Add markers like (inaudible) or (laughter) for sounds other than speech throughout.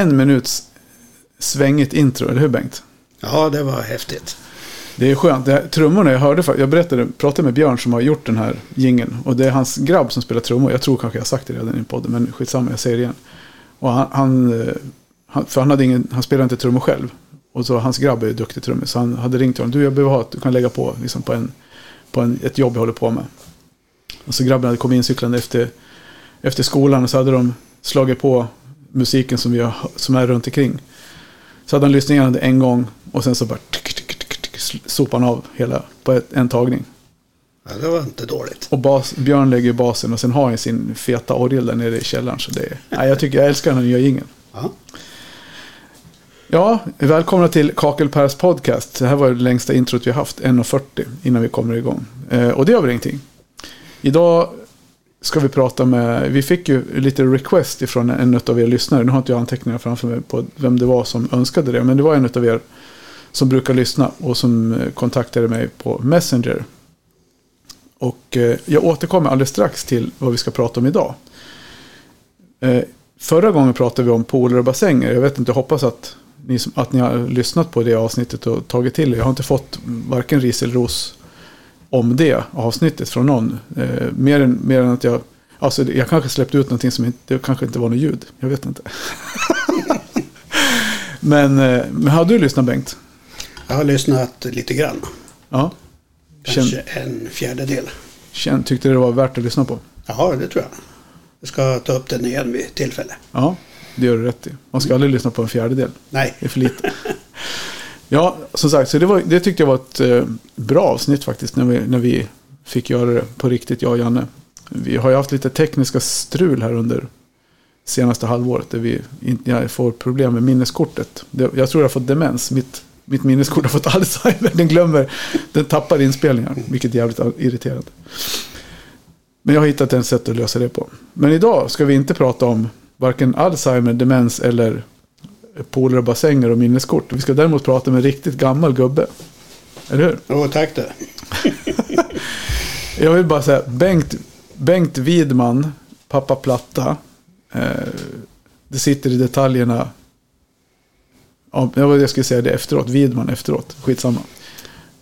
en minuts svängigt intro, eller hur Bengt? Ja, det var häftigt. Det är skönt. Det här, trummorna, jag hörde jag berättade, pratade med Björn som har gjort den här gingen Och det är hans grabb som spelar trummor. Jag tror kanske jag har sagt det redan i podden, men skitsamma, jag säger det igen. Och han, han, eh, för han, hade ingen, han spelade inte trummor själv. Och så hans grabb är duktig trummis. Så han hade ringt honom. Du, jag behöver ha att du kan lägga på liksom på, en, på en, ett jobb jag håller på med. Och så grabben hade kommit in cyklande efter, efter skolan och så hade de slagit på musiken som, vi har, som är runt omkring. Så hade han lyssnat igenom det en gång och sen så bara sopade han av hela på ett, en tagning. Ja, det var inte dåligt. Och bas, Björn lägger basen och sen har han sin feta orgel där nere i källaren. Så det, ja, jag, tycker, jag älskar den här nya jingeln. Ja. Ja, välkomna till Kakelpärs podcast. Det här var det längsta introt vi haft, 1.40 innan vi kommer igång. Eh, och det gör väl ingenting. Idag ska vi prata med, vi fick ju lite request ifrån en av er lyssnare. Nu har inte jag anteckningar framför mig på vem det var som önskade det. Men det var en av er som brukar lyssna och som eh, kontaktade mig på Messenger. Och eh, jag återkommer alldeles strax till vad vi ska prata om idag. Eh, förra gången pratade vi om pooler och bassänger. Jag vet inte, jag hoppas att ni, att ni har lyssnat på det avsnittet och tagit till er. Jag har inte fått varken ris eller ros om det avsnittet från någon. Eh, mer, än, mer än att jag... Alltså jag kanske släppte ut någonting som inte, det kanske inte var något ljud. Jag vet inte. (laughs) men, eh, men har du lyssnat Bengt? Jag har lyssnat lite grann. Ja. Kanske en fjärdedel. Känn, tyckte det var värt att lyssna på? Jaha, det tror jag. Jag ska ta upp den igen vid tillfälle. Ja, det gör du rätt i. Man ska aldrig lyssna på en fjärdedel. Nej. Det är för lite. (laughs) ja, som sagt, så det, var, det tyckte jag var ett eh, bra avsnitt faktiskt. När vi, när vi fick göra det på riktigt, jag och Janne. Vi har ju haft lite tekniska strul här under senaste halvåret. Där vi inte får problem med minneskortet. Det, jag tror jag har fått demens. Mitt mitt minneskort har fått (laughs) Alzheimer. Den glömmer, den tappar inspelningar. Vilket är jävligt irriterande. Men jag har hittat en sätt att lösa det på. Men idag ska vi inte prata om varken Alzheimer, demens eller och bassänger och minneskort. Vi ska däremot prata med en riktigt gammal gubbe. Eller hur? Jo, tack det. (laughs) jag vill bara säga Bengt, Bengt Widman, pappa Platta. Eh, det sitter i detaljerna Ja, jag skulle säga det efteråt. Widman efteråt. Skitsamma.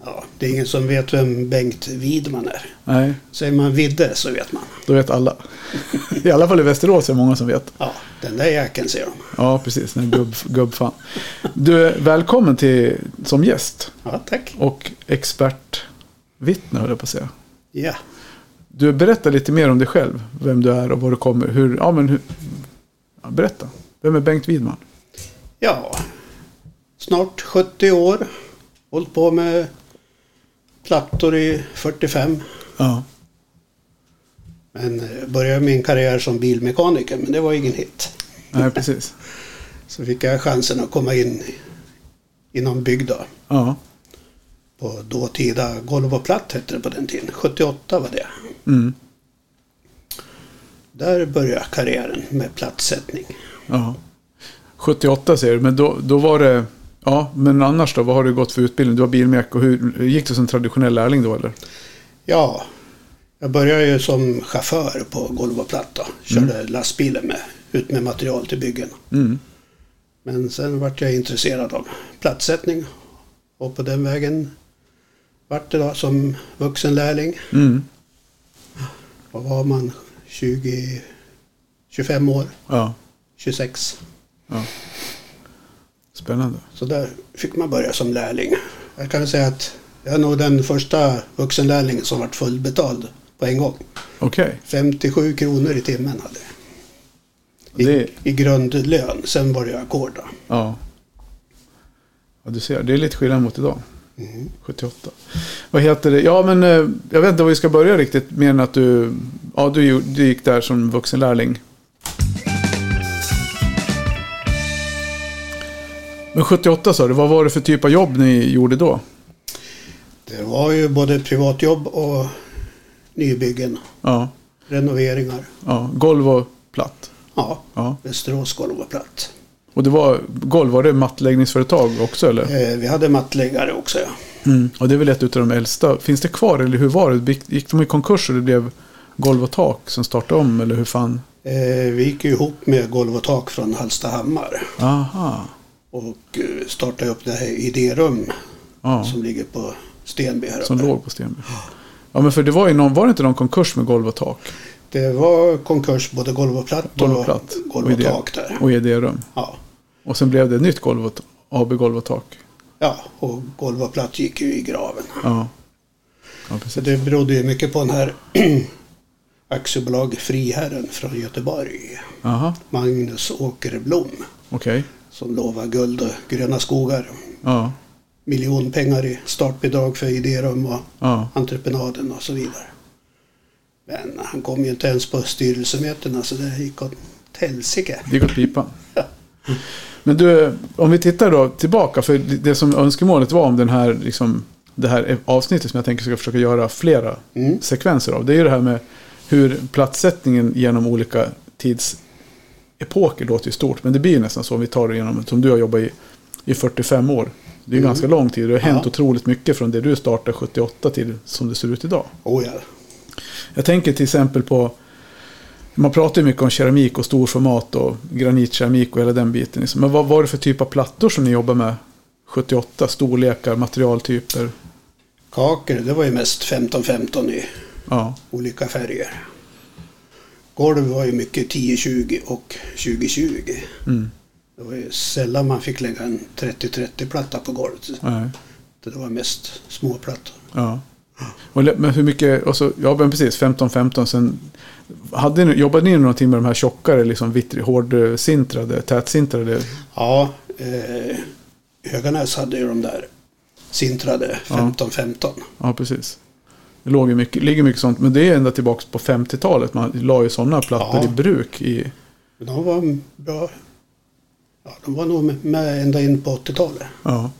Ja, det är ingen som vet vem Bengt Widman är. Nej. Säger man Vidde så vet man. Då vet alla. (laughs) I alla fall i Västerås är det många som vet. Ja, den där jäkeln ser de. Ja, precis. Den gubb, gubbfan. Du är välkommen till, som gäst. Ja, tack. Och expertvittne höll jag på att säga. Ja. Du berättar lite mer om dig själv. Vem du är och var du kommer. Hur, ja, men hur, ja, berätta. Vem är Bengt Widman? Ja, snart 70 år. Hållit på med plattor i 45. Ja. Men eh, började min karriär som bilmekaniker, men det var ingen hit. Nej, precis. (laughs) Så fick jag chansen att komma in i någon bygg då. Ja. På dåtida Golv och Platt hette det på den tiden. 78 var det. Mm. Där började karriären med plattsättning. Ja. 78 säger du, men då, då var det... Ja, men annars då? Vad har du gått för utbildning? Du var bilmek och hur gick du som traditionell lärling då eller? Ja, jag började ju som chaufför på Golv och Platt då. Körde mm. lastbilen med, ut med material till byggen. Mm. Men sen vart jag intresserad av plattsättning. Och på den vägen vart det då som vuxenlärling. Mm. Vad var man? 20, 25 år? Ja. 26. Ja. Spännande. Så där fick man börja som lärling. Jag kan säga att jag är nog den första vuxenlärlingen som varit fullbetald på en gång. Okay. 57 kronor i timmen hade jag. I, det... I grundlön. Sen var det ackord. Ja. Ja, du ser. Det är lite skillnad mot idag. Mm. 78. Vad heter det? Ja, men eh, jag vet inte var vi ska börja riktigt. Mer än att du, ja, du, du gick där som vuxenlärling. Men 78 sa du, vad var det för typ av jobb ni gjorde då? Det var ju både privatjobb och nybyggen. Ja. Renoveringar. Ja, golv och platt. Ja, ja. Västerås golv och platt. Och det var golv, var det mattläggningsföretag också eller? Eh, vi hade mattläggare också ja. Mm. Och det är väl ett av de äldsta. Finns det kvar eller hur var det? Gick de i konkurs och det blev golv och tak som startade om eller hur fan? Eh, vi gick ju ihop med Golv och tak från Hallstahammar Aha. Och eh, startade upp det här idérum Ja. som ligger på Stenby här Som uppe. låg på Stenby. Ja, men för det var ju någon, var det inte någon konkurs med golv och tak? Det var konkurs både golv och platt Golv och och platt. golv Och och idé. tak där. Och idérum. Ja. Och sen blev det ett nytt golv och, AB Golv och tak. ja, och golv och platt gick ju i graven. Ja. Ja, Så det berodde ju mycket på den här (clears throat) aktiebolag Friherren från Göteborg. Aha, Magnus Åkerblom. okej. Som lovar guld och gröna skogar. Ja, Miljonpengar i startbidrag för idérum och ja. entreprenaden och så vidare. Men han kom ju inte ens på styrelsemötena så det gick åt helsike. Det gick åt pipan. (laughs) Men du, om vi tittar då tillbaka, för det som önskemålet var om den här, liksom, det här avsnittet som jag tänker ska försöka göra flera Mm. sekvenser av. Det är ju det här med hur platssättningen genom olika tidsepoker låter ju stort. Men det blir ju nästan så om vi tar det genom, som du har jobbat i, i 45 år. Det är Mm. ganska lång tid. Det har hänt Ja. otroligt mycket från det du startade 78 till som det ser ut idag. Oh ja. Jag tänker till exempel på man pratar ju mycket om keramik och storformat och granitkeramik och hela den biten. liksom. Men vad var det för typ av plattor som ni jobbar med 78? Storlekar, materialtyper? Kakel, det var ju mest 15-15 i Ja, olika färger. Golv var ju mycket 10-20 och 20-20. mm. Det var ju sällan man fick lägga en 30-30-platta på golvet. Nej. Det var mest små plattor. ja. Och, men hur mycket, och så, ja men precis, 15-15. Sen hade ni, jobbade ni någonting med de här tjockare, liksom vittri, hårdsintrade, tätsintrade? Ja, eh, Höganäs hade ju de där sintrade 15-15. Ja, precis. Det låg mycket, ligger mycket sånt, men det är ända tillbaka på 50-talet. Man la ju sådana plattor Ja. i bruk i... De var bra. Ja, de var nog med- ända in på 80-talet. Ja.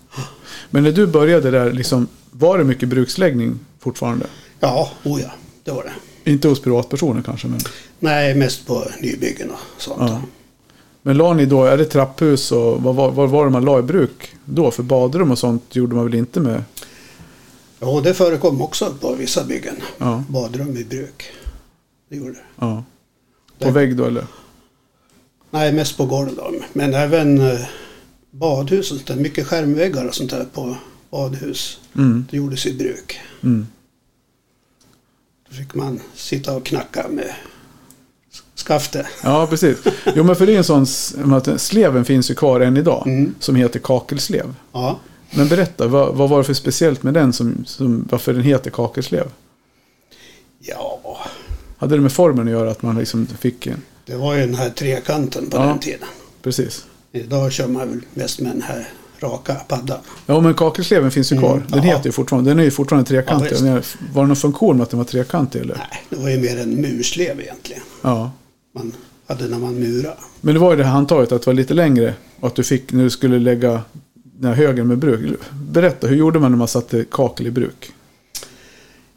Men när du började där, liksom, var det mycket bruksläggning fortfarande? Ja, oh ja, det var det. Inte hos privatpersoner kanske, men... Nej, mest på nybyggen och sånt. Ja. Men la ni då, är det trapphus och vad, var- vad var det man la i bruk då? För badrum och sånt gjorde man väl inte med? Ja, det förekom också på vissa byggen. Ja, Badrum i bruk. Det gjorde det. ja. På Nej. vägg då eller? Nej, mest på golv då. Men även eh, badhus och sånt där. Mycket skärmväggar och sånt där på badhus. Mm, Det gjordes i bruk. mm. Då fick man sitta och knacka med skafte. Ja, precis. Jo, men för det är en sån... Sleven finns ju kvar än idag. Mm. Som heter kakelslev. Ja, Men berätta, vad, vad var det för speciellt med den som, som varför den heter kakelslev? ja, Hade det med formen att göra att man liksom fick en... det var ju den här trekanten på Ja. den tiden. Precis. Idag kör man väl mest med den här raka paddan. Ja, men kakelsleven finns ju Mm, kvar. Den ja. heter ju fortfarande, den är ju fortfarande trekantig. Ja, var det någon funktion med att den var trekantig eller? Nej, det var ju mer en murslev egentligen. Ja. Man hade när man murade. Men det var ju det här handtaget att det var lite längre. Och att du fick, när du skulle lägga den här högen med bruk. Berätta, hur gjorde man när man satte kakel i bruk?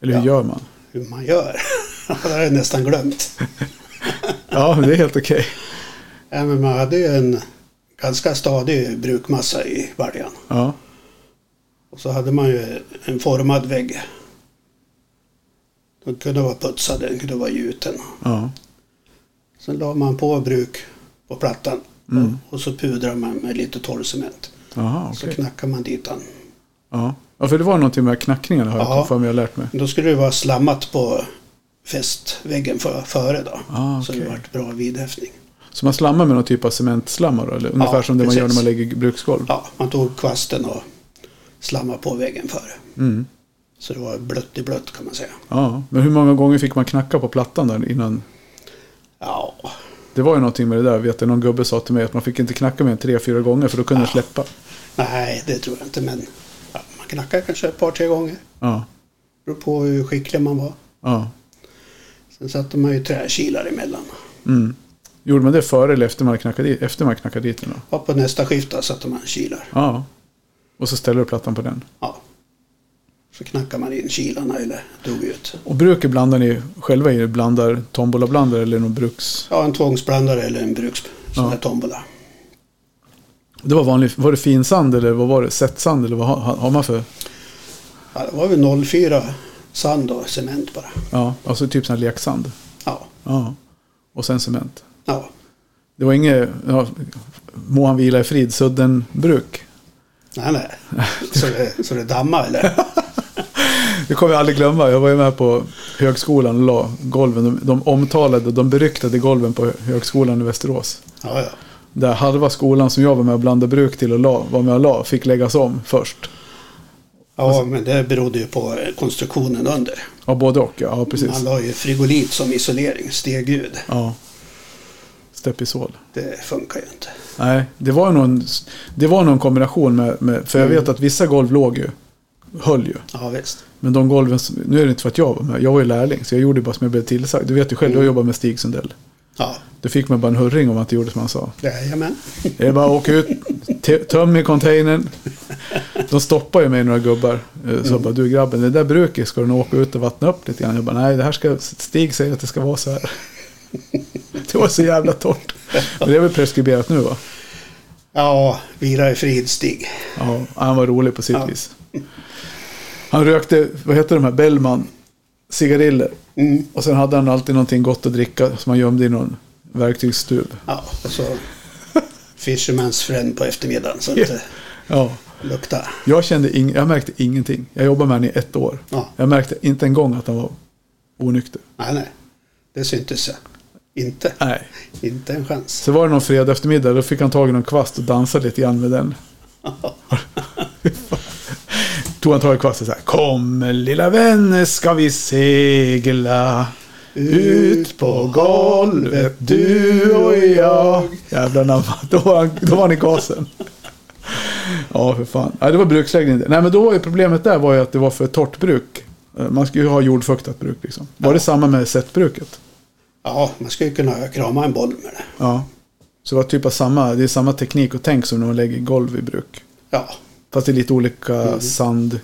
Eller hur Ja. gör man? Hur man gör. (laughs) det har jag nästan glömt. (laughs) Ja, det är helt okej. Ja, men man hade ju en ganska stadig brukmassa i baljan. Ja, Och så hade man ju en formad vägg. Den kunde vara putsad, den kunde vara gjuten. ja, Sen la man på bruk på plattan. Mm. Och, och så pudrade man med lite torrcement. Jaha, Så okej. knackade man dit den. Ja. ja, för det var någonting med knackningarna har jag Ja. för mig jag lärt mig. Då skulle det vara slammat på fästväggen för, före då. Ah, Så det vart bra vidhäftning. Så man slammar med någon typ av cementslammar då? Eller ungefär Ja, som det man gör när precis. man lägger bruksgolv? Ja, man tog kvasten och slammade på väggen före. Mm. Så det var blött i blött kan man säga. Ja, men hur många gånger fick man knacka på plattan där innan? Ja, Det var ju någonting med det där. Vet du, någon gubbe sa till mig att man fick inte knacka mer än tre, fyra gånger för då kunde Ja. släppa. nej det tror jag inte men ja, man knackade kanske ett par tre gånger. Ja, Beror på hur skicklig man var. ja. Sen satte man ju träkilar emellan. Mm. Gjorde man det före eller efter man knackade dit, efter man knackade dit den? Och på nästa skifta satte man kilar. Ja. Och så ställer du plattan på den. Ja. Så knackade man in kilarna eller drog ut. Och bruket blandar ni själva i? Blandar tombolablandare eller någon bruks... Ja, en tvångsblandare eller en bruks sån Ja. där tombola. Det var vanligt. Var det finsand eller vad var det? Sättsand eller vad har, man för? Ja, det var väl 04 sand och cement bara. Ja, alltså typ sån här leksand. Ja, Ja. och sen cement. Ja, Det var inget, ja, må han vila i frid, Suddenbruk. nej, nej. (laughs) Så det, så det dammar eller? (laughs) Det kommer jag aldrig glömma. Jag var ju med på högskolan och la golven. De, de omtalade, de beryktade golven på högskolan i Västerås. Ja, ja. Där halva skolan som jag var med och blandade bruk till och la, var med och la, fick läggas om först. Ja, men det berodde ju på konstruktionen under. Ja, både och. Ja, ja precis. Man la ju frigolit som isolering, stegljud. Ja. Stepisol. Det funkar ju inte. Nej, det var någon, det var någon kombination med, med för jag vet att vissa golv låg ju, höll ju. Ja, visst. Men de golven, nu är det inte för att jag var med, jag var ju lärling så jag gjorde bara som jag blev tillsagd. Du vet ju själv, jag jobbar med Stig Sundell. Ja, Du fick mig bara en hurring om att det gjorde som han sa. jajamän. Det är bara att åka ut, töm i containern. De stoppar ju mig några gubbar. Eh, Så bara, du grabben, det där bruket ska du nog åka ut och vattna upp lite grann. Jag bara, nej det här ska, Stig säger att det ska vara så här. (laughs) Det var så jävla torrt. Men det är väl preskriberat nu va? Ja, vila i frid Stig. Ja, han var rolig på sitt Ja. vis. Han rökte, vad heter de här, Bellman cigariller. Mm. Och sen hade han alltid någonting gott att dricka som han gömde i någon verktygsstuv. Ja, och så Fisherman's friend på eftermiddagen så att det Ja, luktar. jag kände ing- jag märkte ingenting. Jag jobbade med honom i ett år. Ja. Jag märkte inte en gång att han var onykter. Nej, nej. Det syntes jag. Inte. Nej. Inte en chans. Så var det någon fredag eftermiddag, då fick han tag i någon kvast och dansade lite grann med den. (laughs) Tog han kvasten så här. Kom lilla vän ska vi segla. Ut på golvet du och jag. Jävlar namn. Då var han, då var han i gasen. Ja, för fan. Ja, det var bruksläggning. Nej, men då var ju problemet där var ju att det var för torrt bruk. Eh, Man skulle ju ha jordfuktat bruk liksom. Var det samma med sättbruket? Ja, man skulle kunna krama en boll med det. Ja. Så det var typ av samma, det är samma teknik och tänk som när man lägger golv i bruk. Ja, Fast det är lite olika sand.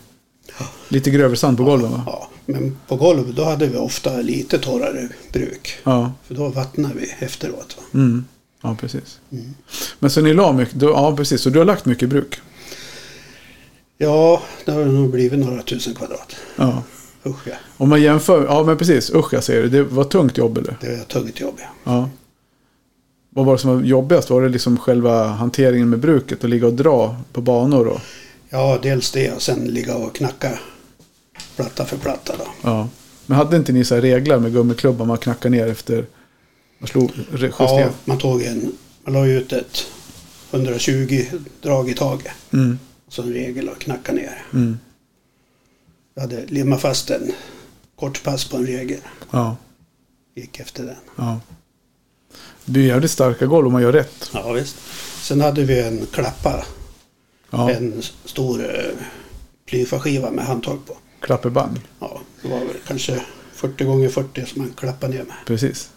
Lite grövre sand på golven va? ja. Men på golv då hade vi ofta lite torrare bruk. Ja. För då vattnade vi efteråt. Va? Mm. Ja, precis. Men så ni la mycket, då, ja precis, så du har lagt mycket bruk? Ja, det har nog blivit några tusen kvadrat. Ja. Usch ja, Om man jämför, ja men precis, usch jag säger det, det var tungt jobb eller? det var ett tungt jobb. Ja. Ja. Vad var det som var jobbigast? Var det liksom själva hanteringen med bruket och ligga och dra på banor? Och, ja, dels det och sen ligga och knacka platta för platta. Då. ja. Men hade inte ni så här regler med gummiklubbar man knackar ner efter? Man slog, Ja, man tog en, man la ut ett 120 drag i taget. Mm. Och så en regel att knacka ner. Mm. Jag hade limmat fast en kort pass på en regel. Ja. Gick efter den. Ja. Det blir jävligt starka golv om man gör rätt. Ja, visst. Sen hade vi en klappa. Ja. En stor eh, plyfaskiva med handtag på. Klapperband. Ja, det var väl kanske 40 gånger 40 som man klappade ner med. Precis.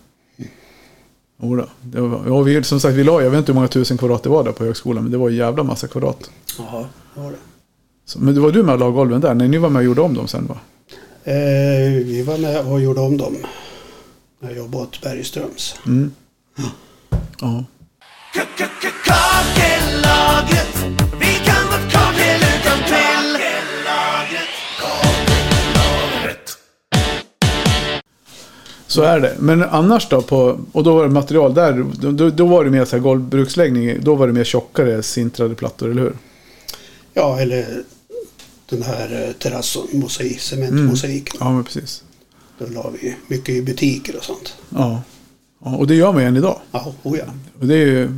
Jodå. Det var, ja, vi, som sagt, vi la, jag vet inte hur många tusen kvadrat det var där på högskolan, men det var en jävla massa kvadrat. Ja, det var det. Så, men det var du med och la golven där? Nej, ni var med och gjorde om dem sen va? Eh, vi var med och gjorde om dem. När jag jobbade åt Bergströms. Mm. Ja. Vi kan vårt kakel utan till. Så är det. Men annars då? På, och då var det material där. Då, då var det mer så här golvbruksläggning. Då var det mer tjockare sintrade plattor, eller hur? Ja, eller den här eh, terrassen, mosaik, cementmosaiken. Ja, men precis. Då la vi mycket i butiker och sånt. Ja. Och det gör man ju än idag. Ja, oh ja. Och det är ju,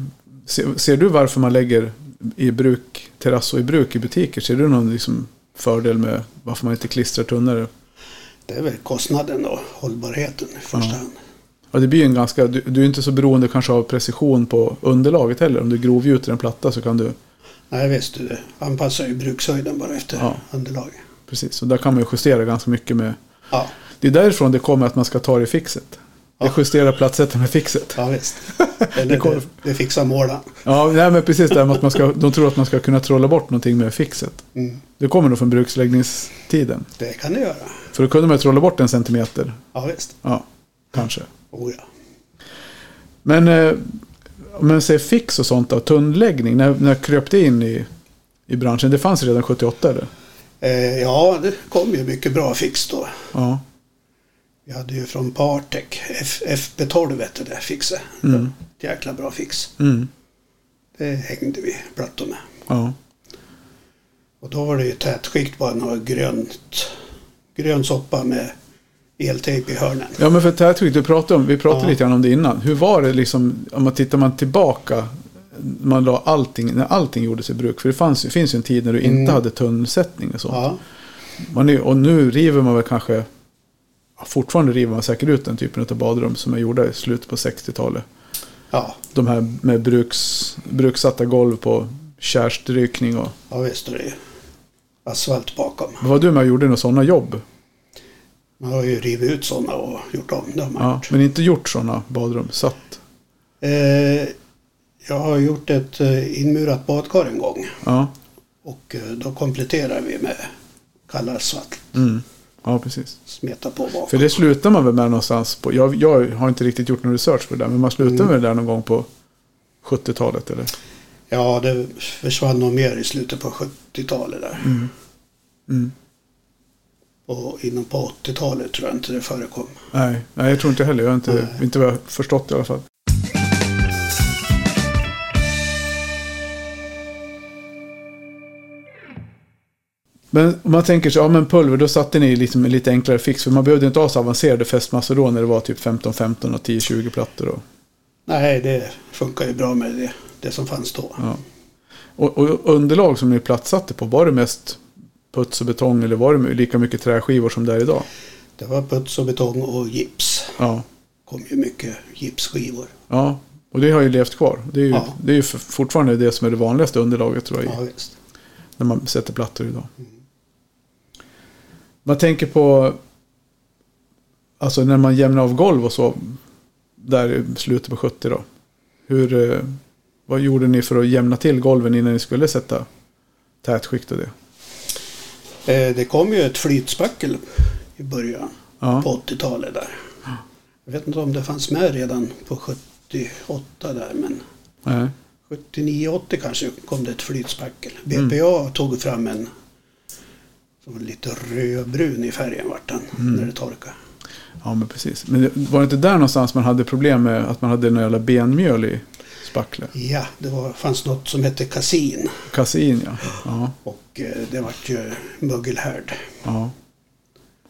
ser, ser du varför man lägger i bruk, terrasso i bruk i butiker? Ser du någon liksom fördel med varför man inte klistrar tunnare? Det är väl kostnaden och hållbarheten i första Ja. hand. Ja, det blir en ganska, du, du är inte så beroende kanske av precision på underlaget heller. Om du grovgjuter en platta så kan du, Nej, visst. Du anpassar ju brukshöjden bara efter Ja. underlaget. precis. Och där kan man ju justera ganska mycket med, Ja, det är därifrån det kommer att man ska ta det i fixet. Det Ja. justerar plattsättaren med fixet. ja visst. (laughs) Eller kommer- det, det fixar målaren. Ja, nej, men precis med att man ska, de tror att man ska kunna trolla bort någonting med fixet. Mm, Det kommer nog från bruksläggningstiden. det kan det göra. För då kunde man ju trolla bort en centimeter. Ja, visst. Ja, kanske. Oh ja. Men eh, om man säger fix och sånt då, tunnläggning, när, när kröp det in i, i branschen? Det fanns redan 78 eller? Eh, ja, det kom ju mycket bra fix då. Ja. Vi hade ju från Partec, F, FB12 vet det, fixe. Mm. Ett jäkla bra fix. Mm. Det hängde vi plattor med. Ja. Och då var det ju tätskikt bara något grönt. Grön soppa med eltejp i hörnen. ja, men för tätskikt, du pratade om, vi pratade Ja. lite grann om det innan. Hur var det liksom, om man tittar man tillbaka, man la allting, när allting gjordes i bruk. För det fanns, finns ju en tid när du inte Mm. hade tunnsättning och sånt. Ja, Man är, och nu river man väl kanske, fortfarande river man säkert ut den typen av badrum som är gjorda i slutet på 60-talet. ja, De här med bruks, brukssatta golv på kärstrykning och... ja visst är det ju asfalt bakom. Var du med och gjorde några sådana jobb? Man har ju rivit ut sådana och gjort om. Man Ja, men inte gjort sådana badrum? Satt? Eh, jag har gjort ett eh, inmurat badkar en gång. Ja, Och eh, då kompletterar vi med kall asfalt. mm. Ja precis. Smeta på bakom. För det slutar man väl med någonstans på... Jag, jag har inte riktigt gjort någon research på det där, men man slutar Mm. med det där någon gång på 70-talet eller? Ja, det försvann nog mer i slutet på 70-talet där. Mm. Och innan på 80-talet tror jag inte det förekom. Nej, nej, jag tror inte heller. Jag har inte, Nej. inte vad jag förstått i alla fall. Men om man tänker sig, ja men pulver, då satte ni liksom lite enklare fix. För man behövde inte ha så avancerade fästmassor då när det var typ 15-15 och 10-20 plattor. Då. Nej, det funkar ju bra med det, det som fanns då. Ja. Och, och underlag som ni platssatte på, var det mest puts och betong eller var det lika mycket träskivor som det är idag? Det var puts och betong och gips. Ja. kom ju mycket gipsskivor. ja, och det har ju levt kvar. Det är ju, Ja. det är ju fortfarande det som är det vanligaste underlaget tror jag. Ja, när man sätter plattor idag. Man tänker på alltså när man jämnar av golv och så där i slutet på 70 då. Hur, eh, vad gjorde ni för att jämna till golven innan ni skulle sätta tätskikt och det? Eh, Det kom ju ett flytspackel i början Ja, på 80-talet där. Jag vet inte om det fanns med redan på 78 där men nej. 79-80 kanske kom det ett flytspackel. Mm. BPA tog fram en som lite rödbrun i färgen vart den Mm. när det torkade. ja men precis. Men var det inte där någonstans man hade problem med att man hade några jävla benmjöl i spacklet? Ja, det var, fanns något som hette kasin Kasein ja. ja. och eh, det vart ju mögelhärd. ja.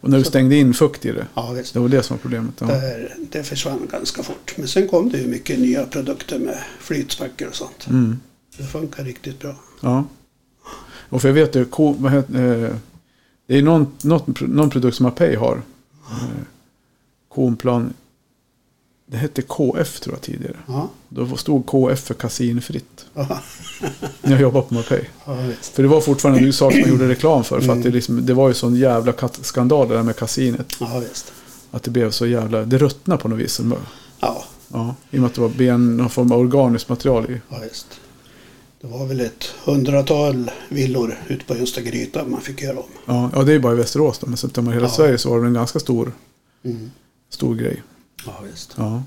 Och när du stängde in fukt i det. Ja, visst. Det var det som var problemet. Ja. Där, det försvann ganska fort. Men sen kom det ju mycket nya produkter med flytspackel och sånt. Mm. Det funkar riktigt bra. Ja. Och för jag vet ju, vad heter, eh, det är någon, något, någon produkt som Apei har. Eh, Konplan. Det hette KF tror jag tidigare. Ja, Då stod KF för kasinfritt. ja, När (laughs) jag jobbade på Mapei. ja. För det var fortfarande en sak man gjorde reklam för. För Mm. att det, liksom, det var ju sån jävla skandal det där med kasinet. Ja, visst. Att det blev så jävla, det ruttnade på något vis. Ja, Ja, I och med att det var ben, någon form av organiskt material i. ja, visst. Det var väl ett hundratal villor ute på Östergryta man fick göra om. Ja, ja, det är bara i Västerås då. Men så tar man hela Ja. Sverige så var det en ganska stor, Mm. stor grej. Ja, visst. Ja.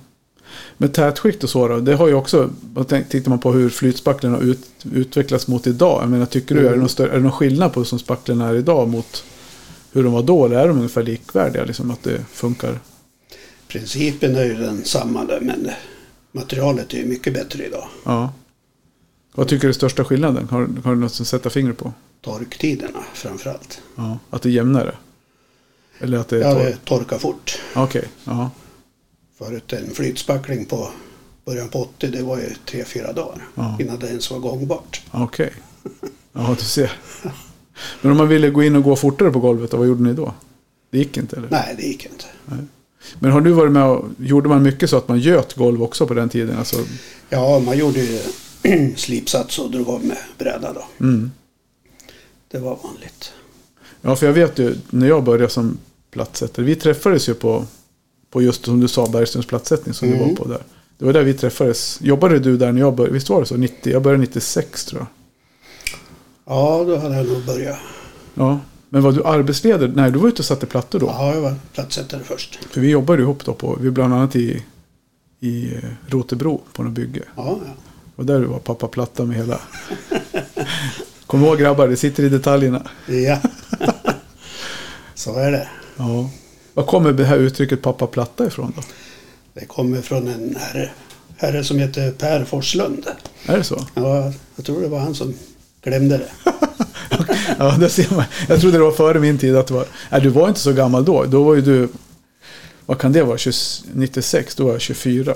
Men tätskikt och så då, det har ju också, tittar man på hur flytspacklen har ut, utvecklats mot idag. Jag menar, tycker du, Mm. är, det någon större, är det någon skillnad på hur som spacklen är idag mot hur de var då? Eller är de ungefär likvärdiga, liksom att det funkar? Principen är ju densamma där, men materialet är ju mycket bättre idag. Ja. Vad tycker du är största skillnaden? Har, har du något att sätta fingret på? Torktiderna framförallt. Ja. Att det är jämnare? Eller att det är Ja, torr? det torkar fort. Okej, ja. Förut en flytspackling på början på 80, det var ju tre fyra dagar Ja. innan det ens var gångbart. Okej. Ja, du ser. Men om man ville gå in och gå fortare på golvet, vad gjorde ni då? Det gick inte eller? Nej, det gick inte. Men har du varit med och, gjorde man mycket så att man göt golv också på den tiden? Alltså, Ja, man gjorde ju (clears throat) slipsats och drog av med bräda då. mm. Det var vanligt. Ja, för jag vet ju när jag började som plattsättare. Vi träffades ju på, på just som du sa, Bergströms plattsättning som Mm. du var på där. Det var där vi träffades. Jobbade du där när jag började? Visst var det så? 90, jag började 96 tror jag. Ja, då hade jag nog börjat. Ja. Men var du arbetsledare? Nej, du var ute och satte plattor då. Ja, jag var plattsättare först. För vi jobbade ihop då på, vi bland annat i, i Rotebro på något bygge. Ja, ja. Och där var pappa platta med hela... Kom ihåg grabbar, det sitter i detaljerna. Ja. Så är det. Ja. Var kommer det här uttrycket pappa platta ifrån då? Det kommer från en herre, herre som heter Per Forslund. Är det så? Ja, jag tror det var han som glömde det. (laughs) Ja, det ser man. Jag trodde det var före min tid att det var... Nej, du var inte så gammal då. Då var ju du... Vad kan det vara? 20, 96? Då var jag 24.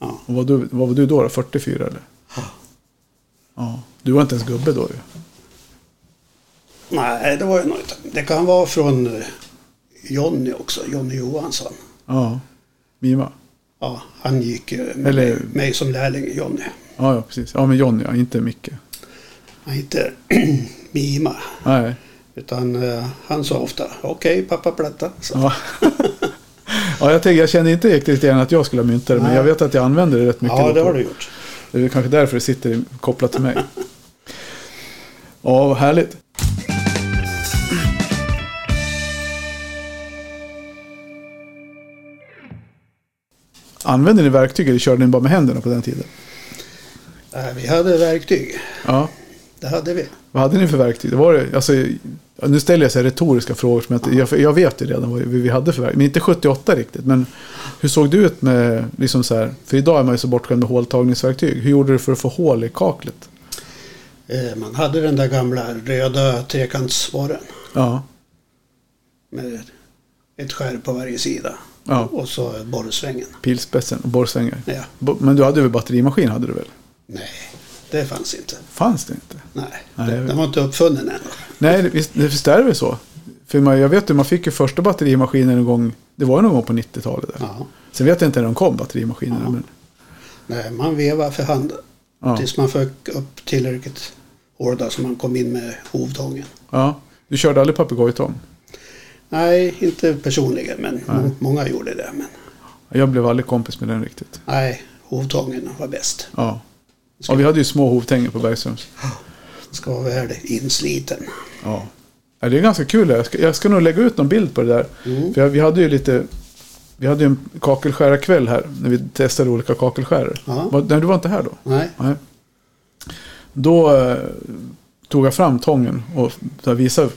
Ja. Och vad, du, vad var du då? då? 44 eller? Ja. Du var inte ens gubbe då ju. Nej, det var ju något. Det kan vara från eh, Jonny också, Jonny Johansson. Ja. Mima. Ja, han gick ju med Eller- mig, som lärling, Jonny. Ja, ja, precis. Ja, men Johnny, ja, inte Micke. Han inte (clears throat) Mima. Nej. Utan eh, han sa ofta, okej pappa platta. Så. Ja. (laughs) ja, jag, tänker, jag känner inte riktigt igen att jag skulle ha myntat det, men Nej. jag vet att jag använder det rätt mycket. Ja, det har du gjort. Det är kanske därför det sitter kopplat till mig. Ja, vad härligt. Använde ni verktyg eller körde ni bara med händerna på den tiden? Nej, vi hade verktyg. Ja. Det hade vi. Vad hade ni för verktyg? Det var det, alltså, nu ställer jag så retoriska frågor som jag, jag, vet ju redan vad vi hade för verktyg. Men inte 78 riktigt. Men hur såg det ut med, liksom så här, för idag är man ju så bortskämd med håltagningsverktyg. Hur gjorde du för att få hål i kaklet? Eh, Man hade den där gamla röda trekantsborren Ja, med ett skär på varje sida. Ja. Och så borrsvängen. pilspetsen och borrsvängar. Ja. Men du hade väl batterimaskin hade du väl? Nej, det fanns inte. Fanns det inte? Nej, Nej, det- den var inte uppfunnen än. Nej, visst, visst är det väl så? För man, jag vet ju, man fick ju första batterimaskinen en gång, det var ju någon gång på 90-talet. Där. Ja. Sen vet jag inte när de kom, batterimaskinerna. Ja. Men, Nej, man vevade för hand ja. tills man fick upp tillräckligt hårda så man kom in med hovtången. ja. Du körde aldrig papegojtång? Nej, inte personligen, men må- många gjorde det. Men Jag blev aldrig kompis med den riktigt. nej, hovtången var bäst. Ja. Och vi hade ju små hovtänger på Bergströms. Ska vara väl insliten. Ja. ja. Det är ganska kul. Jag ska, jag ska nog lägga ut någon bild på det där. Mm. För jag, vi hade ju lite... Vi hade ju en kakelskärarkväll här. När vi testade olika kakelskärare. Ja. Var, nej, du var inte här då? Nej, Nej. Då eh, tog jag fram tången och visade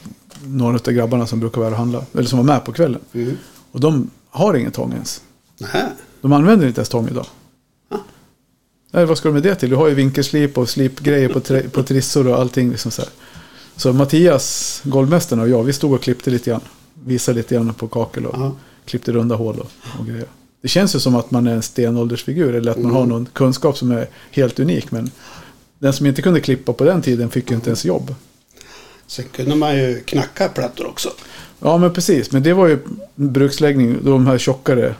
några av grabbarna som brukar vara och handla. Eller som var med på kvällen. mm. Och de har ingen tång ens. Nähä. De använder inte ens tång idag. Nej, vad ska du med det till? Du har ju vinkelslip och slipgrejer på, tre, på trissor och allting. Liksom så, här. så Mattias, golvmästaren och jag, vi stod och klippte lite grann. Visade lite grann på kakel och Ja. klippte runda hål och, och grejer. Det känns ju som att man är en stenåldersfigur eller att man har någon kunskap som är helt unik. Men den som inte kunde klippa på den tiden fick ju inte ens jobb. Sen kunde man ju knacka plattor också. Ja, men precis. Men det var ju bruksläggning, de här tjockare.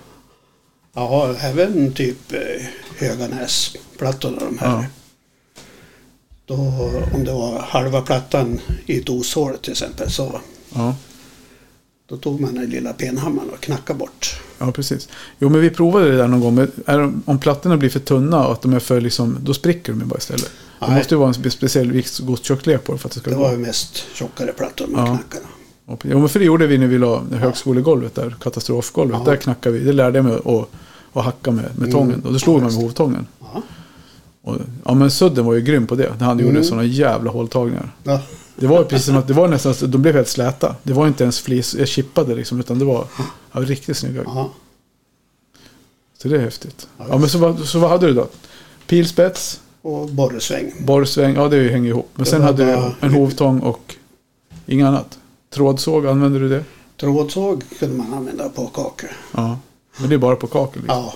Ja, även typ eh, Höganäsplattorna de här. Ja. Då, om det var halva plattan i oshål till exempel så Ja. då tog man den lilla penhammaren och knackade bort. Ja, precis. Jo, men vi provade det där någon gång. Men är de, om plattorna blir för tunna och att de är för liksom, då spricker de ju bara istället. Det Nej. måste ju vara en spe- speciell viktgodstjocklek på det för att det ska Det var ju mest tjockare plattor man Ja. knackade. Jo, men för det gjorde vi när vi la högskolegolvet där, katastrofgolvet. Ja. Där knackade vi. Det lärde jag mig att, att hacka med, med tången. Och då slog man med hovtången. Ja. Och, ja, men Sudden var ju grym på det. Han gjorde Mm. sådana jävla håltagningar. Ja. Det var precis som att det var nästan, de blev helt släta. Det var inte ens flis, jag chippade liksom, utan det var ja, riktigt snygga. Ja. Så det är häftigt. Ja, Ja, men så, vad- så vad hade du då? Pilspets, Och borrsväng. borrsväng, ja det hänger ihop. Men Det sen hade du en hovtång och inget annat. Trådsåg, använde du det? Trådsåg kunde man använda på kakor. Ja. Men det är bara på kakel. Liksom. Ja.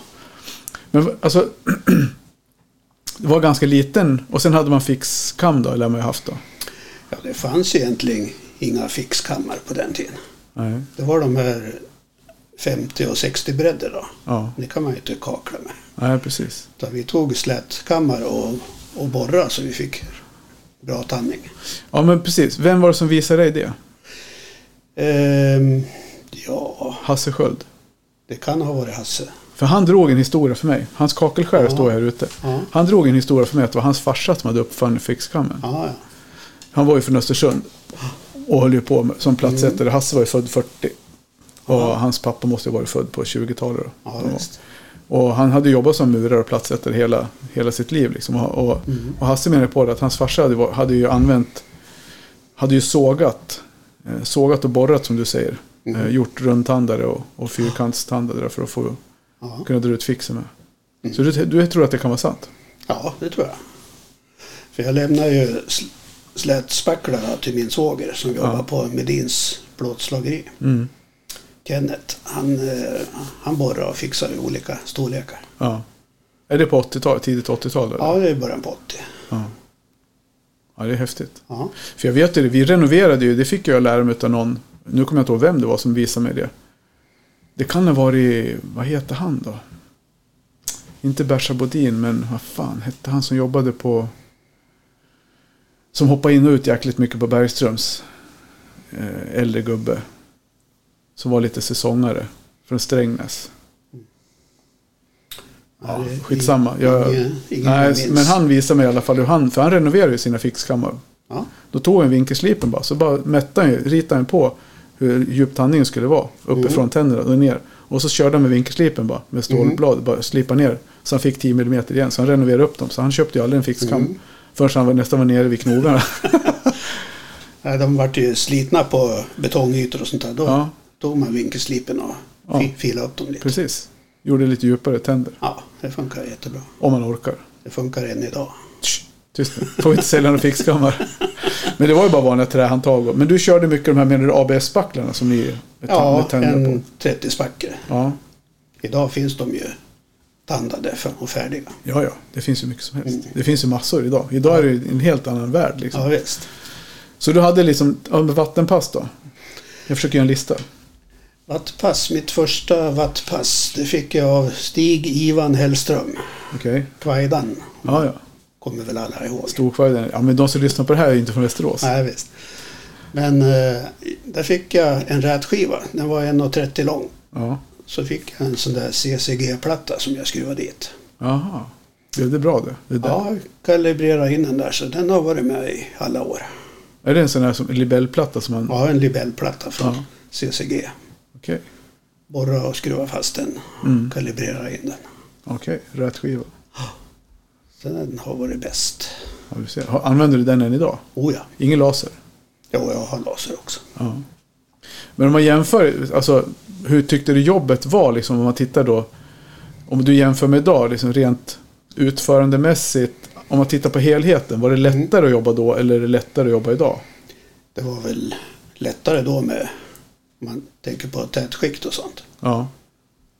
Men alltså, (clears throat) det var ganska liten och sen hade man fixkam då, eller har man ju haft då. ja, det fanns egentligen inga fixkammar på den tiden. Nej. Det var de här 50 och 60 bredder då. Ja, Det kan man ju inte kakla med. nej precis. Utan vi tog slätkammar och, och borra så vi fick bra tandning. Ja men precis. Vem var det som visade dig det? Ehm, ja, Hasse Sköld. Det kan ha varit Hasse. För han drog en historia för mig. Hans kakelskärare Ja. står här ute. Ja, Han drog en historia för mig att det var hans farsa som hade uppfunnit fixkammen. ja, ja. Han var ju från Östersund. Och höll ju på med, som plattsättare. Hasse var ju född 40. Och hans pappa måste ju varit född på 20-talet. då. ja visst. Och han hade jobbat som murare och plattsättare hela, hela sitt liv. Liksom. Och, och, Mm. och Hasse menade på det att hans farsa hade, hade ju använt, hade ju sågat, eh, sågat och borrat som du säger. Eh, gjort rundtandare och, och fyrkantstandare för att få Ja. kunna dra ut fixen med. Så du, du tror att det kan vara sant? ja, det tror jag. För jag lämnar ju sl- slätspacklarna till min svåger som jobbar på Medins plåtslageri. Mm. Kenneth, han, eh, han borrar och fixar i olika storlekar. Ja. Är det på 80-talet? Tidigt 80-tal? eller? Ja, det är början på 80. ja. Ja, det är häftigt. Ja. För jag vet ju det, vi renoverade ju, det fick jag lära mig av någon, nu kommer jag inte ihåg vem det var som visade mig det. Det kan ha varit, vad heter han då? Inte Bersa Bodin, men vad fan hette han som jobbade på... Som hoppade in och ut jäkligt mycket på Bergströms. Eh, äldre gubbe. Som var lite säsongare. Från Strängnäs. Ja, skitsamma. Jag, ingen- ingen nej, men han visade mig i alla fall hur han, för han renoverade ju sina fixkammare. Ja. Då tog han vinkelslipen bara, så bara mätte han ju, ritade han på hur djup tandningen skulle vara. Uppifrån tänderna och ner. Och så körde han med vinkelslipen bara, med stålblad, bara slipa ner. Så han fick 10 mm igen, så han renoverade upp dem. Så han köpte ju aldrig en fixkam. Mm. Förrän han var, nästan var nere vid knogarna. (laughs) Nej, de vart ju slitna på betongytor och sånt där. Då Ja. tog man vinkelslipen och Ja. fi- filade upp dem lite. Precis. Gjorde lite djupare tänder. Ja, det funkar jättebra. Om man orkar. Det funkar än idag. Shh, Tyst nu. Får vi inte sälja några fixkammar. Men det var ju bara vanliga trähandtag. Men du körde mycket de här menar du ABS-spacklarna som ni Ja, en på? 30-spacke. Ja. Idag finns de ju tandade och färdiga. ja, ja. Det finns ju mycket som helst. Mm. Det finns ju massor idag. Idag är det en helt annan värld liksom. Ja, visst. Så du hade liksom ja, vattenpass då? Jag försöker göra en lista. Wattpass, mitt första wattpass, det fick jag av Stig Ivan Hellström. Okej. Kvajdan, Ja, ja. Kommer väl alla ihåg. Storkvajden. Ja, men de som lyssnar på det här är inte från Västerås. Nej, visst. Men eh, där fick jag en rätskiva. Den var 1,30 lång. Ja. Så fick jag en sån där CCG-platta som jag skruvade dit. Jaha. Blev det bra det? det. Ja, jag kalibrerade in den där så den har varit med i alla år. Är det en sån här som, libellplatta som man... Ja, en libellplatta från Ja. CCG. Okej. Borra och skruva fast den. Mm. Kalibrera in den. Okej. Rätt skiva. Så den har varit bäst. Ja, vi ser. Använder du den än idag? Oh ja. Ingen laser? Jo, jag har laser också. Ja. Men om man jämför, alltså hur tyckte du jobbet var liksom om man tittar då? Om du jämför med idag, liksom rent utförandemässigt. Om man tittar på helheten, var det lättare att jobba då eller är det lättare att jobba idag? Det var väl lättare då med, om man tänker på tätskikt och sånt. Ja.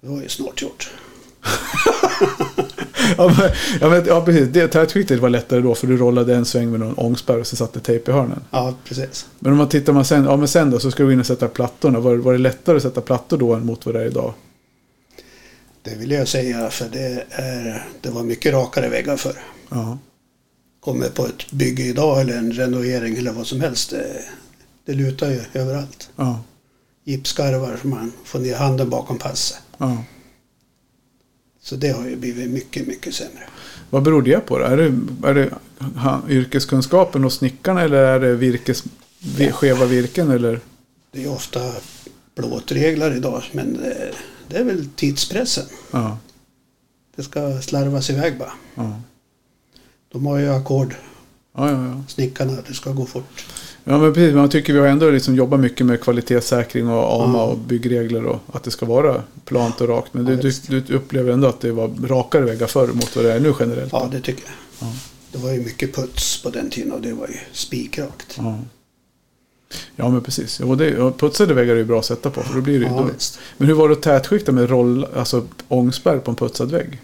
Det var ju snart gjort. (laughs) Ja, men, ja, men, ja precis. Det tätskiktet var lättare då för du rollade en sväng med någon ångspärr och så satte tejp i hörnen. Ja, precis. Men om man tittar man sen, ja men sen då så ska du in och sätta plattorna. Var, var det lättare att sätta plattor då än mot vad det är idag? Det vill jag säga för det, är, det var mycket rakare väggar förr. Ja. Kommer på ett bygge idag eller en renovering eller vad som helst. Det, det lutar ju överallt. Ja. Gipskarvar som man får ner handen bakom passet. ja. Så det har ju blivit mycket, mycket sämre. Vad beror det på? Då? Är det, är det ha, yrkeskunskapen hos snickarna eller är det virkes, vi, skeva virken? Eller? Det är ofta plåtreglar idag men det, det är väl tidspressen. Ja. Det ska slarvas iväg bara. Ja. De har ju ackord, Ja, ja, ja. snickarna, det ska gå fort. Ja, men precis. Man tycker vi har ändå liksom jobbat mycket med kvalitetssäkring och AMA Ja. och byggregler och att det ska vara plant och rakt. Men Ja, du, du, du upplever ändå att det var rakare väggar förr mot vad det är nu generellt? Ja, det tycker jag. Ja. Det var ju mycket puts på den tiden och det var ju spikrakt. Ja. Ja, men precis. Jo, det, putsade väggar är ju bra att sätta på. För då blir det, Ja, men hur var det att tätskikta med roll, alltså ångspärr på en putsad vägg?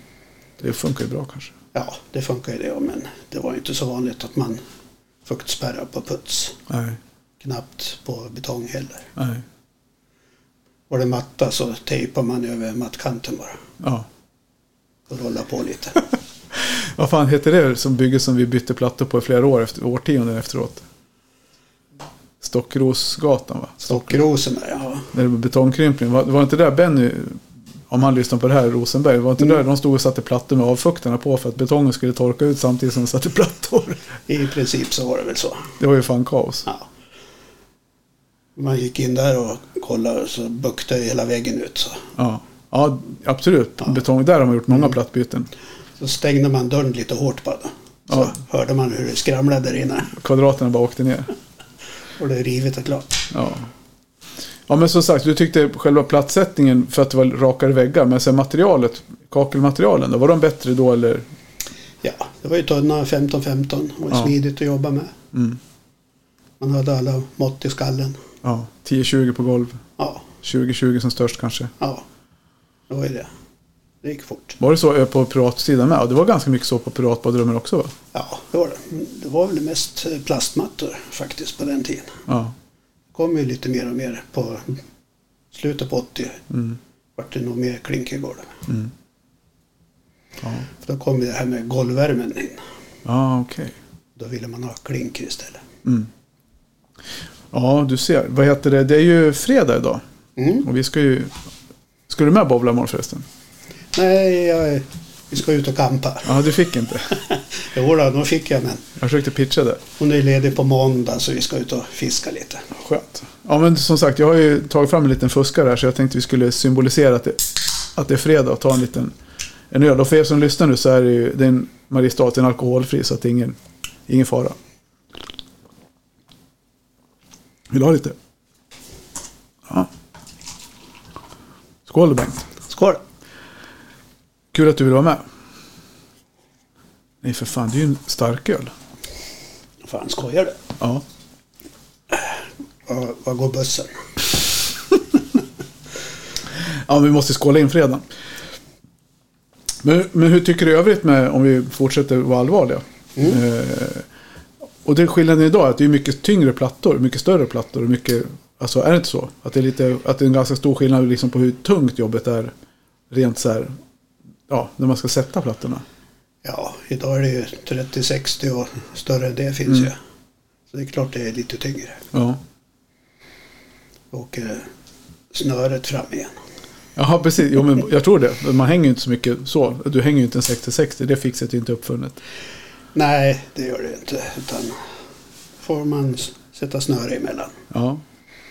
Det funkar ju bra kanske. Ja, det funkar ju det men det var ju inte så vanligt att man fuktspärrar på puts. Nej, Knappt på betong heller. nej. Var det matta så tejpar man över mattkanten bara Ja. och rullar på lite. (laughs) Vad fan heter det som bygge som vi bytte plattor på i flera år efter, årtionden efteråt? Stockrosgatan va? Stockrosen ja. När det var betongkrympning. Var, var inte där Benny, om han lyssnar på det här, Rosenberg. Var inte Mm. där de stod och satte plattor med avfuktarna på för att betongen skulle torka ut samtidigt som de satte plattor? I princip så var det väl så. Det var ju fan kaos. Ja. Man gick in där och kollade och så buktade hela väggen ut. Så, Ja, ja absolut. Betong, där har man gjort Mm. många plattbyten. så stängde man dörren lite hårt bara. Så Ja. hörde man hur det skramlade där inne. Kvadraterna bara åkte ner. (laughs) Och det är rivet och klart. Ja. Ja, men som sagt, du tyckte själva plattsättningen för att det var rakare väggar. Men sen materialet, kakelmaterialen, då, var de bättre då eller? Ja, det var ju tunna 15-15 och Ja. smidigt att jobba med. Mm. Man hade alla mått i skallen. Ja, 10-20 på golv. Ja, 20-20 som störst kanske. ja. Det var ju det. Det gick fort. Var det så eh, på piratsidan med? Ja, det var ganska mycket så på piratbadrummen också va? Ja, det var det. Det var väl mest plastmattor faktiskt på den tiden. Ja. Kom ju lite mer och mer på slutet på 80. Mm. Vart det nog mer klinkergolv. Mm. Ja, För då kom det här med golvvärmen in. ja okej. Då ville man ha klinker istället. Mm. Ja, du ser. Vad heter det? Det är ju fredag idag. Mm. Och vi ska ju... Ska du med bowla imorgon förresten? Nej, jag, vi ska ut och campa. Ja, du fick inte. (laughs) Jo då, då fick jag men Jag försökte pitcha det. hon är ledig på måndag så vi ska ut och fiska lite. Skönt. Ja, men som sagt, jag har ju tagit fram en liten fuskare här så jag tänkte vi skulle symbolisera att det, att det är fredag och ta en liten en öl. Och för er som lyssnar nu så är det ju det är en Mariestad, en alkoholfri så att det är ingen, ingen fara. Vill du ha lite? Ja. Skål Bengt. Skål! Kul att du vill vara med. Nej för fan, det är ju en starköl. Fan, skojar du? Ja. Var, var går bussen? (laughs) Ja, vi måste skåla in fredagen. Men, men hur tycker du i övrigt med, om vi fortsätter vara allvarliga? Eh, och det är skillnaden idag är att det är mycket tyngre plattor, mycket större plattor. Och mycket, alltså är det inte så? Att det är, lite, att det är en ganska stor skillnad liksom på hur tungt jobbet är. Rent så här, ja, när man ska sätta plattorna. Ja, idag är det ju 30-60 och större än det finns ju. Så det är klart det är lite tyngre. Ja. Och eh, snöret fram igen. Jaha, precis. Jo, men jag tror det. Man hänger ju inte så mycket så. Du hänger ju inte en 60-60. Det fixet är inte uppfunnet. Nej, det gör det inte. Utan får man sätta snöre emellan. Ja,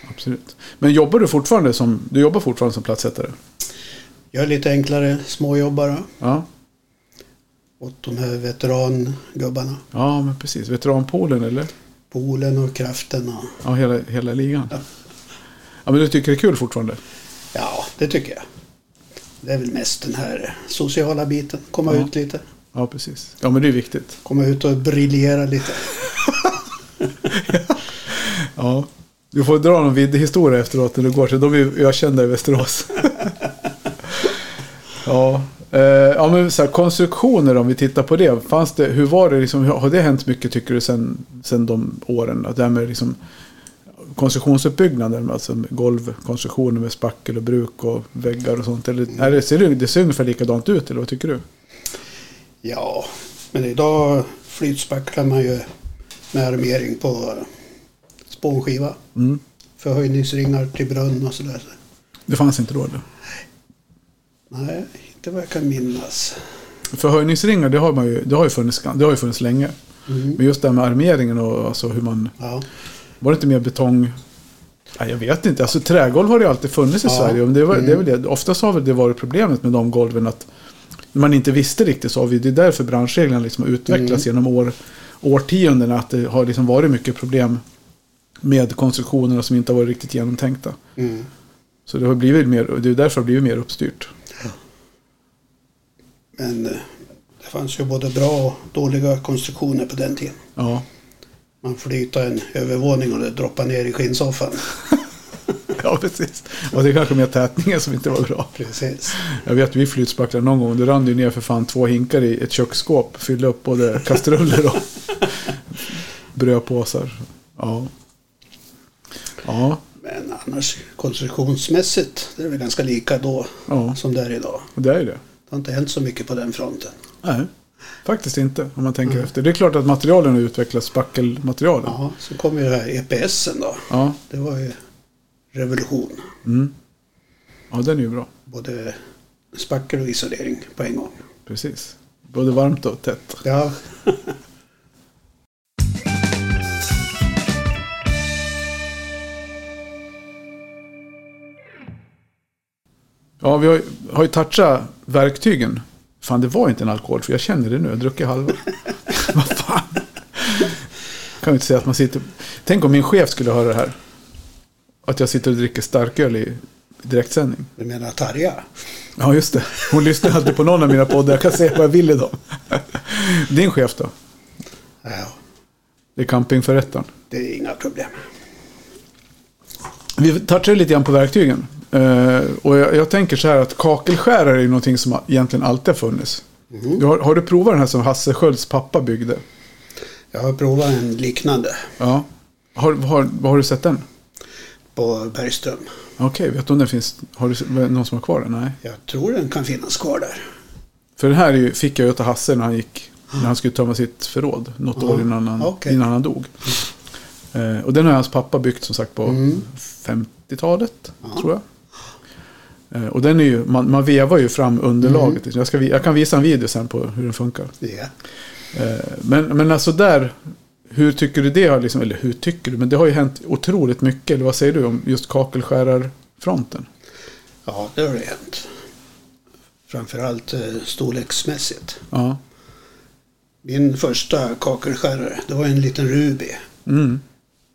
absolut. Men jobbar du fortfarande som, du jobbar fortfarande som plattsättare? Jag är lite enklare småjobbare Ja, åt de här veterangubbarna. ja men precis. Veteranpoolen eller? Poolen och kraften och... Ja, hela, hela ligan. Ja. Ja, men du tycker det är kul fortfarande? Ja, det tycker jag. Det är väl mest den här sociala biten. Komma Ja. ut lite. Ja, precis. Ja, men det är viktigt. Komma ut och briljera lite. (laughs) Ja. Du får dra någon videohistoria efteråt när du går till de är ökända i Västerås. (laughs) ja. Eh, ja, men så här, konstruktioner om vi tittar på det. Fanns det, hur var det liksom, har det hänt mycket tycker du sen, sen de åren? Att det här med liksom konstruktionsuppbyggnaden, alltså golvkonstruktioner med spackel och bruk och väggar och sånt. Eller, är det, ser det, det ser ungefär likadant ut eller vad tycker du? Ja, men idag flytspacklar man ju med armering på spånskiva. Mm. Förhöjningsringar till brunn och sådär. Det fanns inte då eller? Nej, inte vad jag kan minnas. Förhöjningsringar, det har, man ju, det har, ju funnits, det har ju funnits länge. Mm. Men just det här med armeringen och alltså hur man... Ja, Var det inte mer betong? Nej, jag vet inte. Alltså trägolv har det ju alltid funnits i Ja. Sverige. Men det, var, det Mm. väl det. Oftast har väl det varit problemet med de golven att man inte visste riktigt så vi. Det är därför branschreglerna liksom har utvecklats Mm. genom år, årtiondena. Att det har liksom varit mycket problem med konstruktionerna som inte har varit riktigt genomtänkta. mm. Så det har blivit mer, det är därför det har blivit mer uppstyrt. Men eh, det fanns ju både bra och dåliga konstruktioner på den tiden. Ja, Man flytade en övervåning och det droppade ner i skinnsoffan. (laughs) ja precis. Och det är kanske mer tätningen som inte var bra. Precis. Jag vet vi flytspacklade någon gång. Det rann ju ner för fan två hinkar i ett köksskåp. Fyllde upp både kastruller och (laughs) brödpåsar. Ja. Ja, Men annars konstruktionsmässigt det är väl ganska lika då ja. som det är idag. Det är det. Har inte hänt så mycket på den fronten. Nej, faktiskt inte om man tänker Mm. efter. Det är klart att materialen har utvecklats, spackelmaterialen. Ja, så kom ju det här EPSen då. Ja, Det var ju revolution. mm. ja den är ju bra. Både spackel och isolering på en gång. Precis. Både varmt och tätt. Ja, Ja, vi har, har ju touchat verktygen. Fan, det var inte en alkohol, för jag känner det nu. Jag druckit halva. (laughs) Vad fan. Kan inte säga att man sitter... Tänk om min chef skulle höra det här. att jag sitter och dricker starköl i direktsändning. Du menar Tarja? Ja, just det. Hon lyssnar alltid på någon av mina poddar. Jag kan säga vad jag vill i dem. Din chef då? Ja, Det är campingförrättaren. det är inga problem. Vi touchar lite grann på verktygen. Eh, och jag, jag tänker så här att kakelskärare är någonting som egentligen alltid har funnits. Du har, har du provat den här som Hasse Skölds pappa byggde? Jag har provat en liknande Ja. Har, har, var har du sett den? på Bergström. Okej, vet du om den finns? Har du någon som har kvar den? Nej. Jag tror den kan finnas kvar där. För den här ju, fick jag ju av Hasse när han gick, när han skulle tömma sitt förråd. Något Ja, år innan han, okej. innan han dog. Eh, och den har hans pappa byggt som sagt på Mm. 50-talet, Ja. tror jag. Eh, och den är ju, man, man vevar ju fram underlaget. Mm. Jag, ska, jag kan visa en video sen på hur den funkar. Eh, men, men alltså där, hur tycker du det har liksom, eller hur tycker du, men det har ju hänt otroligt mycket. Eller vad säger du om just kakelskärarfronten? ja, det har det hänt. Framförallt eh, storleksmässigt. Ja. Min första kakelskärare, det var en liten Ruby. Mm.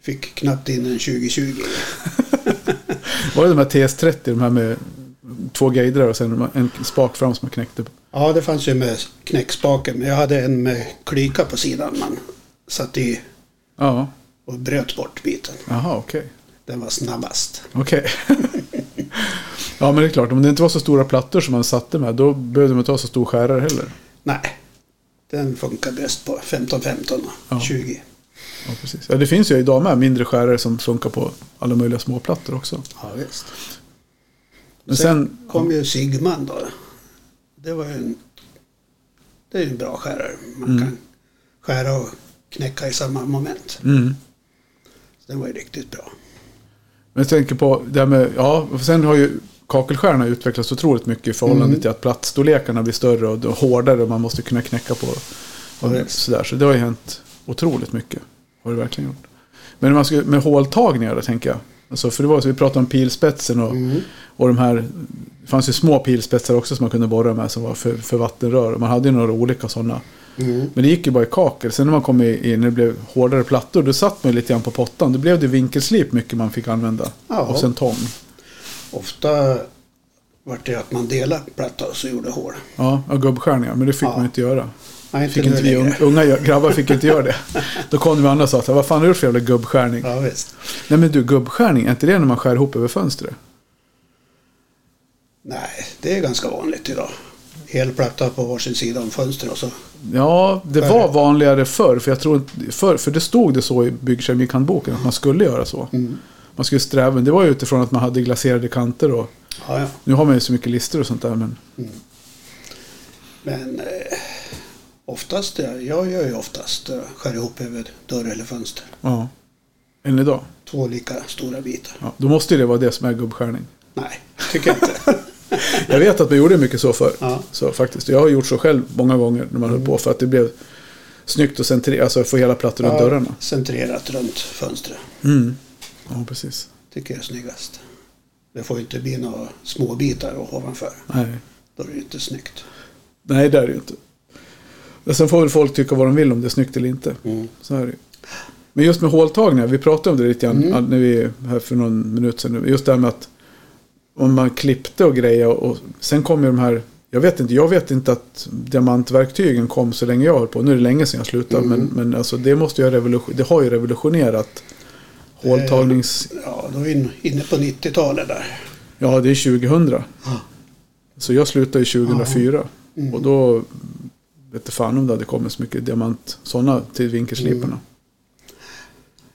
Fick knappt in en 2020. (laughs) Var det de här TS30, de här med två gejdrar och sen en spak fram som man knäckte? Ja, det fanns ju med knäckspaken. Men jag hade en med klyka på sidan. Man satte i Ja, och bröt bort biten. jaha okej. Den var snabbast. Okej. ja men det är klart, om det inte var så stora plattor som man satte med, då behövde man inte ha så stor skärare heller. Nej, den funkar bäst på 15-15 och Ja. 20. Ja, precis. Ja, det finns ju idag med mindre skärare som funkar på alla möjliga småplattor också. Ja, visst. Men sen, sen, kom ju Sigman då. Det var ju en, det är en bra skärare. Man Mm. kan skära och knäcka i samma moment. mm. Så den var ju riktigt bra. Men jag tänker på det här med, ja, sen har ju kakelskärarna utvecklats otroligt mycket i förhållande Mm. till att plattstorlekarna blir större och och hårdare och man måste kunna knäcka på. Och Ja, sådär. Så det har ju hänt otroligt mycket. Har det verkligen gjort. Men man ska, med håltagningar då tänker jag. Alltså, för det var så vi pratade om pilspetsen och, Mm. och de här. Det fanns ju små pilspetsar också som man kunde borra med som var för, för vattenrör. Man hade ju några olika sådana. Mm. Men det gick ju bara i kakel. Sen när man kom i, när det blev hårdare plattor då satt man lite grann på pottan. Då blev det vinkelslip mycket man fick använda. Ja. Och sen tång. Ofta var det att man delade platta och så gjorde hål. Ja, och gubbskärningar. Men det fick Ja. man inte göra. Nej, inte Fick inte vi, unga, unga grabbar fick inte göra det. Då kom med andra och sa att vad fan har du gjort för jävla gubbskärning? Ja, visst. Nej men du, gubbskärning, är inte det när man skär ihop över fönstret? Nej, det är ganska vanligt idag. Hel platta på varsin sida om fönstret och så. Ja, det var vanligare förr. För jag tror inte, för, det stod det så i byggkemikhandboken att man skulle göra så. Mm. Man skulle sträva, men det var ju utifrån att man hade glaserade kanter och Ja, ja. nu har man ju så mycket lister och sånt där. Men Men eh, oftast, ja, jag gör ju oftast eh, skär ihop över dörr eller fönster. ja, än idag. Två lika stora bitar. Ja, då måste ju det vara det som är gubbskärning. Nej, tycker jag inte. (laughs) Jag vet att man gjorde mycket så förr. Ja. Så faktiskt. Jag har gjort så själv många gånger när man höll på. För att det blev snyggt och centrerat. Alltså få hela plattor runt dörrarna. Centrerat runt fönstret. Mm. Ja, precis. Tycker jag är snyggast. Det får ju inte bli några små bitar ovanför. Nej. Då är det ju inte snyggt. Nej, det är det ju inte. Men sen får väl folk tycka vad de vill om det är snyggt eller inte. Mm. Så är det. Men just med håltagningar, vi pratade om det lite grann Mm. när vi här för någon minut sedan. Just det här med att om man klippte och grejer och sen kom ju de här, jag vet inte, jag vet inte att diamantverktygen kom så länge jag höll på. Nu är det länge sedan jag slutade, Mm. men, men alltså det måste ju revolution, det har ju revolutionerat håltagnings... Ja, då är vi in- inne på 90-talet där. Ja, det är 2000. Ja. Så jag slutade ju 2004. Mm. Och då vet fan om det hade kommit så mycket diamant, sådana till vinkelsliparna. Mm.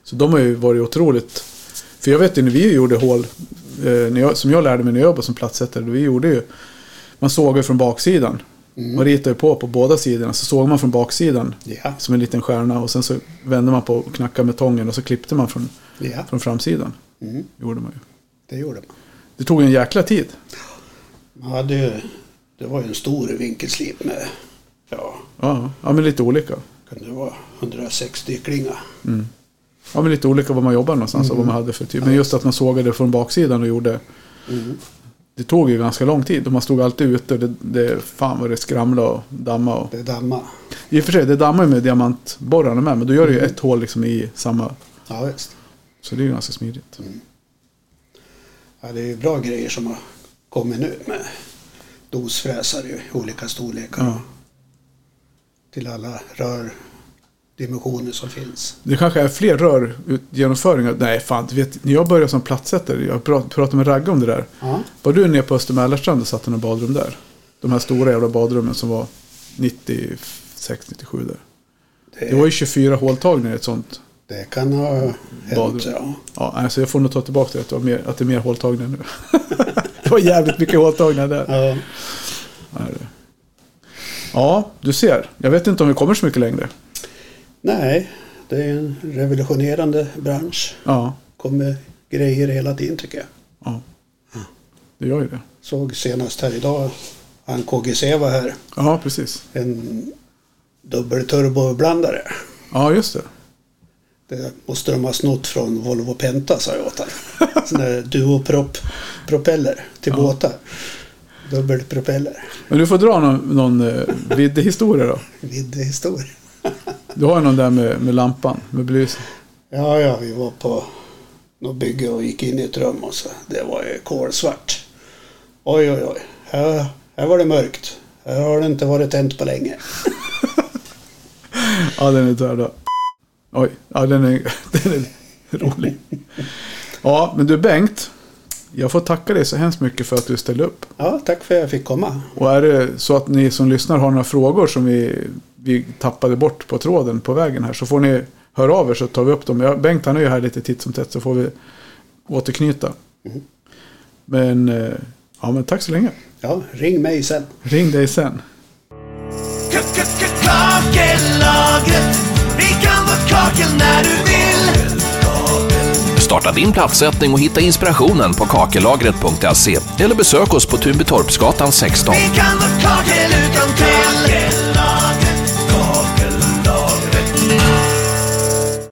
Så de har ju varit otroligt... För jag vet ju när vi gjorde hål, eh, när jag, som jag lärde mig när jag jobbade som plattsättare, vi gjorde ju... Man såg ju från baksidan. Mm. Man ritade ju på på båda sidorna, så såg man från baksidan Ja, som en liten stjärna och sen så vände man på och knackade med tången och så klippte man från, ja. från framsidan. Mm. Gjorde man ju. det gjorde man. Det tog en jäkla tid. Man hade ju, det var ju en stor vinkelslip med, ja, Ja, ja men lite olika. kan det vara 160 klinga. Mm. Ja, men lite olika var man jobbar någonstans och vad man hade för typ. Men just att man sågade från baksidan och gjorde. Mm. Det tog ju ganska lång tid och man stod alltid ute. och Det, det, fan vad det skramlade och damma och. Det damma. I och för sig, det dammar ju med diamantborrarna med. Men då gör det ju ett hål liksom i samma. Ja, visst. Så det är ju ganska smidigt. Ja, det är ju bra grejer som har kommit nu med dosfräsare i olika storlekar. Ja. Till alla rördimensioner som finns. Det kanske är fler rörgenomföringar. Nej, fan. Vet, när jag började som plattsättare, jag prat- pratade med Ragge om det där. Ja, Var du nere på Östermälarstrand och satte några badrum där? De här stora jävla badrummen som var 96, 97 där. det, Det var ju 24 håltagningar i ett sånt. det kan ha Badrum. hänt. Ja. Ja, alltså jag får nog ta tillbaka det, att det, mer, att det är mer håltagningar nu. (laughs) det var jävligt mycket håltagningar där. Ja, Ja, det- Ja, du ser. Jag vet inte om vi kommer så mycket längre. nej, det är en revolutionerande bransch. Ja, kommer grejer hela tiden tycker jag. ja. Det gör ju det. Såg senast här idag, han KGC var här, Ja, precis. en dubbelturboblandare. Ja, just det. Det måste de ha snott från Volvo Penta sa jag åt honom. Sån där duoprop-propeller till båtar. Dubbelpropeller. Men du får dra någon, någon eh, videohistoria då. Viddehistoria. Du har ju någon där med, med lampan, med belysning. Ja, ja, vi var på något bygge och gick in i ett rum och så. Det var ju kolsvart. Oj, oj, oj. Här, här var det mörkt. Här har det inte varit tänt på länge. (laughs) Ja, den är död. Oj, ja den är, (laughs) den är rolig. Ja, men du Bengt. Jag får tacka dig så hemskt mycket för att du ställde upp. Ja, tack för att jag fick komma. Och är det så att ni som lyssnar har några frågor som vi, vi tappade bort på tråden på vägen här så får ni höra av er så tar vi upp dem. Ja, Bengt han är ju här lite titt som tätt så får vi återknyta. Men, eh, ja, men tack så länge. Ja, ring mig sen. Ring dig sen. Kakellagret, vi kan vara kakel när du vill. Starta din plattsättning och hitta inspirationen på kakellagret.se eller besök oss på Tunbytorpsgatan 16.